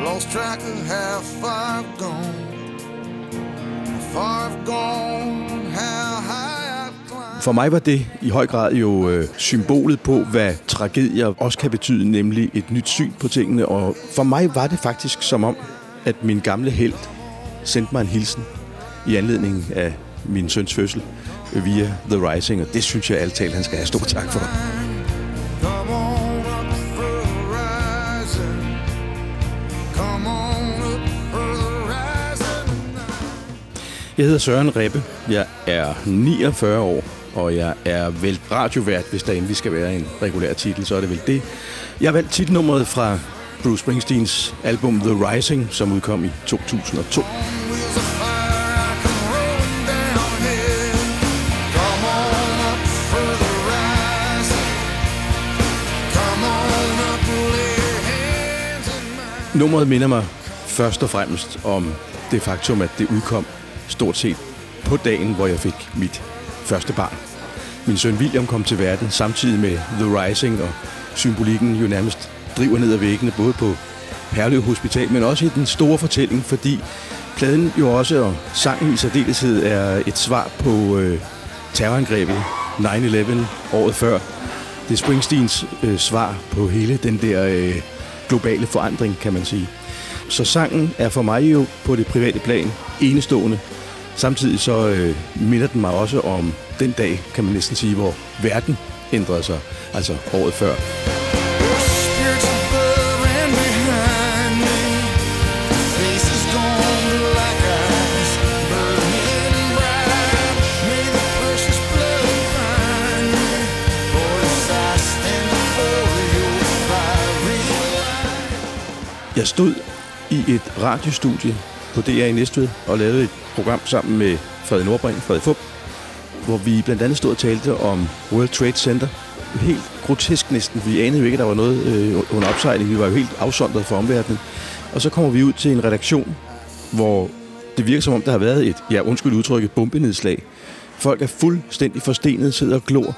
Lost track of how far I've gone. How far I've gone, how high I've climbed. For mig var det i høj grad jo øh, symbolet på, hvad tragedier også kan betyde, nemlig et nyt syn på tingene. Og for mig var det faktisk som om, at min gamle held sendte mig en hilsen i anledning af min søns fødsel via The Rising, og det synes jeg alt talt, han skal have stor tak for. Jeg hedder Søren Rebbe. Jeg er 49 år, og jeg er vel radiovært, hvis der endelig skal være en regulær titel, så er det vel det. Jeg har valgt titelnummeret fra Bruce Springsteens album The Rising, som udkom i 2002. Nummeret minder mig først og fremmest om det faktum, at det udkom stort set på dagen, hvor jeg fik mit første barn. Min søn William kom til verden samtidig med The Rising, og symbolikken jo nærmest driver ned ad væggene, både på Herlev Hospital, men også i den store fortælling, fordi pladen jo også, og sangen i særdeleshed, er et svar på øh, terrorangrebet 9-11 året før. Det er Springsteens øh, svar på hele den der øh, globale forandring, kan man sige. Så sangen er for mig jo på det private plan enestående. Samtidig så øh, minder den mig også om den dag, kan man næsten sige, hvor verden ændrede sig, altså året før. Jeg stod i et radiostudie på DR i Næstved og lavede et program sammen med Frederik Nordbring, Frederik Fup, hvor vi blandt andet stod og talte om World Trade Center. Helt grotesk næsten. Vi anede jo ikke, at der var noget øh, under opsejling. Vi var jo helt afsondret fra omverdenen. Og så kommer vi ud til en redaktion, hvor det virker som om, der har været et, ja undskyld udtrykket, bombenedslag. Folk er fuldstændig forstenet, sidder og glor.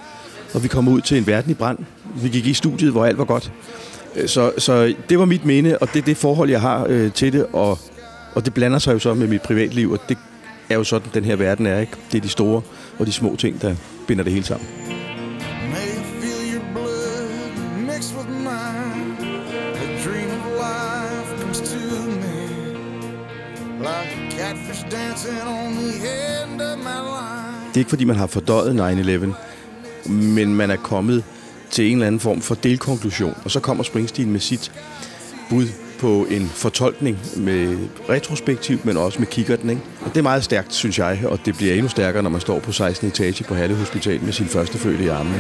Og vi kommer ud til en verden i brand. Vi gik i studiet, hvor alt var godt. Øh, så, så det var mit minde, og det er det forhold, jeg har øh, til det, og, og det blander sig jo så med mit privatliv, og det er jo sådan, den her verden er, ikke? Det er de store og de små ting, der binder det hele sammen. Det er ikke, fordi man har fordøjet 9-11, men man er kommet til en eller anden form for delkonklusion, og så kommer Springsteen med sit bud på en fortolkning med retrospektiv, men også med kikkerten. Ikke? Og det er meget stærkt, synes jeg, og det bliver endnu stærkere, når man står på 16. etage på Halle Hospital med sin første fødte i armene.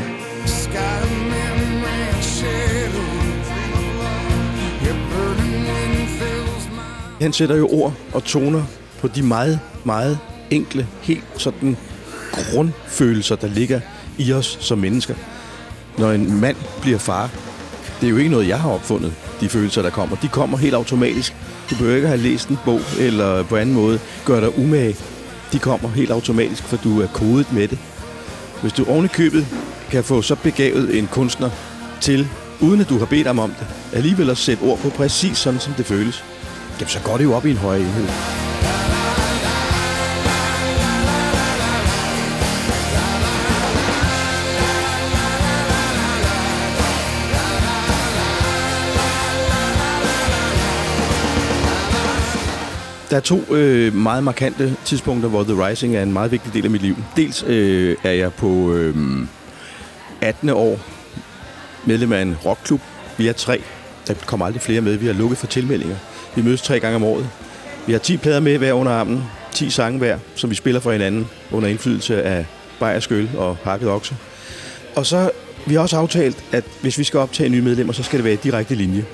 Han sætter jo ord og toner på de meget, meget enkle, helt sådan grundfølelser, der ligger i os som mennesker. Når en mand bliver far, det er jo ikke noget, jeg har opfundet, de følelser, der kommer. De kommer helt automatisk. Du behøver ikke have læst en bog eller på anden måde gør dig umage. De kommer helt automatisk, for du er kodet med det. Hvis du oven i købet kan få så begavet en kunstner til, uden at du har bedt ham om det, alligevel at sætte ord på præcis sådan, som det føles, jamen så går det jo op i en højere enhed. Der er to øh, meget markante tidspunkter, hvor The Rising er en meget vigtig del af mit liv. Dels øh, er jeg på øh, 18. år medlem af en rockklub. Vi er tre. Der kommer aldrig flere med. Vi har lukket for tilmeldinger. Vi mødes tre gange om året. Vi har 10 plader med hver under armen. 10 sange hver, som vi spiller for hinanden under indflydelse af bajersk øl og hakket okse. Og så vi har også aftalt, at hvis vi skal optage nye medlemmer, så skal det være i direkte linje.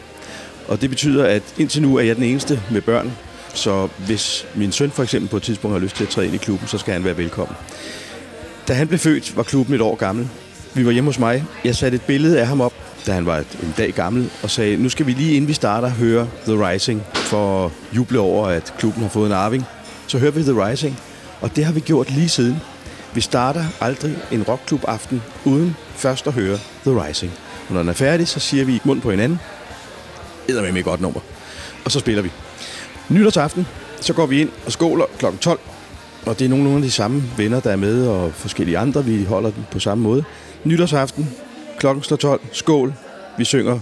Og det betyder, at indtil nu er jeg den eneste med børn. Så hvis min søn for eksempel på et tidspunkt har lyst til at træde ind i klubben, så skal han være velkommen. Da han blev født, var klubben et år gammel. Vi var hjemme hos mig. Jeg satte et billede af ham op, da han var en dag gammel, og sagde, nu skal vi lige inden vi starter høre The Rising, for at juble over, at klubben har fået en arving. Så hører vi The Rising, og det har vi gjort lige siden. Vi starter aldrig en rockklub aften uden først at høre The Rising. Og når den er færdig, så siger vi i mund på hinanden, med et godt nummer. og så spiller vi. Nytårsaften, så går vi ind og skåler kl. 12, og det er nogle af de samme venner, der er med, og forskellige andre, vi holder den på samme måde. Nytårsaften, klokken slår 12, skål, vi synger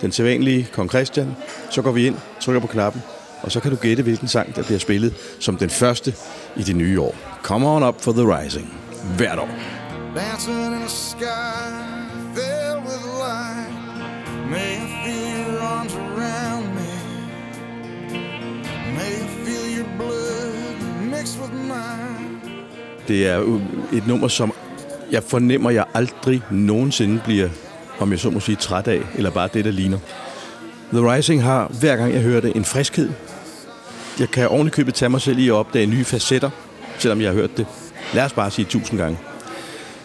den sædvanlige Kong Christian, så går vi ind, trykker på knappen, og så kan du gætte, hvilken sang, der bliver spillet som den første i det nye år. Come on up for the rising. Hvert år. Dancing in a sky Det er et nummer, som jeg fornemmer, jeg aldrig nogensinde bliver, om jeg så må sige, træt af, eller bare det, der ligner. The Rising har, hver gang jeg hører det, en friskhed. Jeg kan ovenikøbet tage mig selv i at opdage nye facetter, selvom jeg har hørt det. Lad os bare sige tusind gange.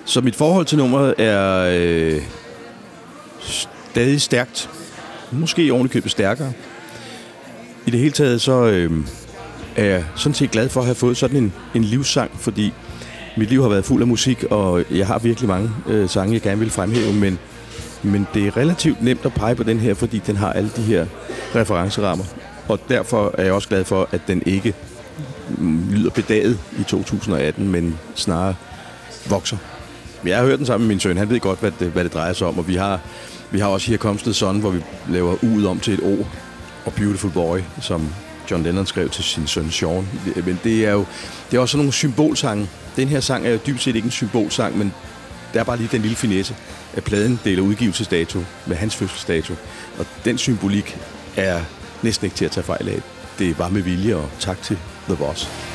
Så mit forhold til nummeret er øh, stadig stærkt. Måske ovenikøbet stærkere. I det hele taget så øh, er jeg sådan set glad for at have fået sådan en, en livssang, fordi mit liv har været fuld af musik, og jeg har virkelig mange øh, sange, jeg gerne vil fremhæve, men, men det er relativt nemt at pege på den her, fordi den har alle de her referencerammer. Og derfor er jeg også glad for, at den ikke lyder bedaget i 2018, men snarere vokser. Jeg har hørt den sammen med min søn. Han ved godt, hvad det, hvad det drejer sig om, og vi har, vi har også her Comes the Sun, hvor vi laver ud om til et O, og Beautiful Boy, som John Lennon skrev til sin søn Sean. Men det er jo det er også sådan nogle symbolsange. Den her sang er jo dybt set ikke en symbolsang, men der er bare lige den lille finesse, at pladen deler udgivelsesdato med hans fødselsdato. Og den symbolik er næsten ikke til at tage fejl af. Det var med vilje, og tak til The Boss.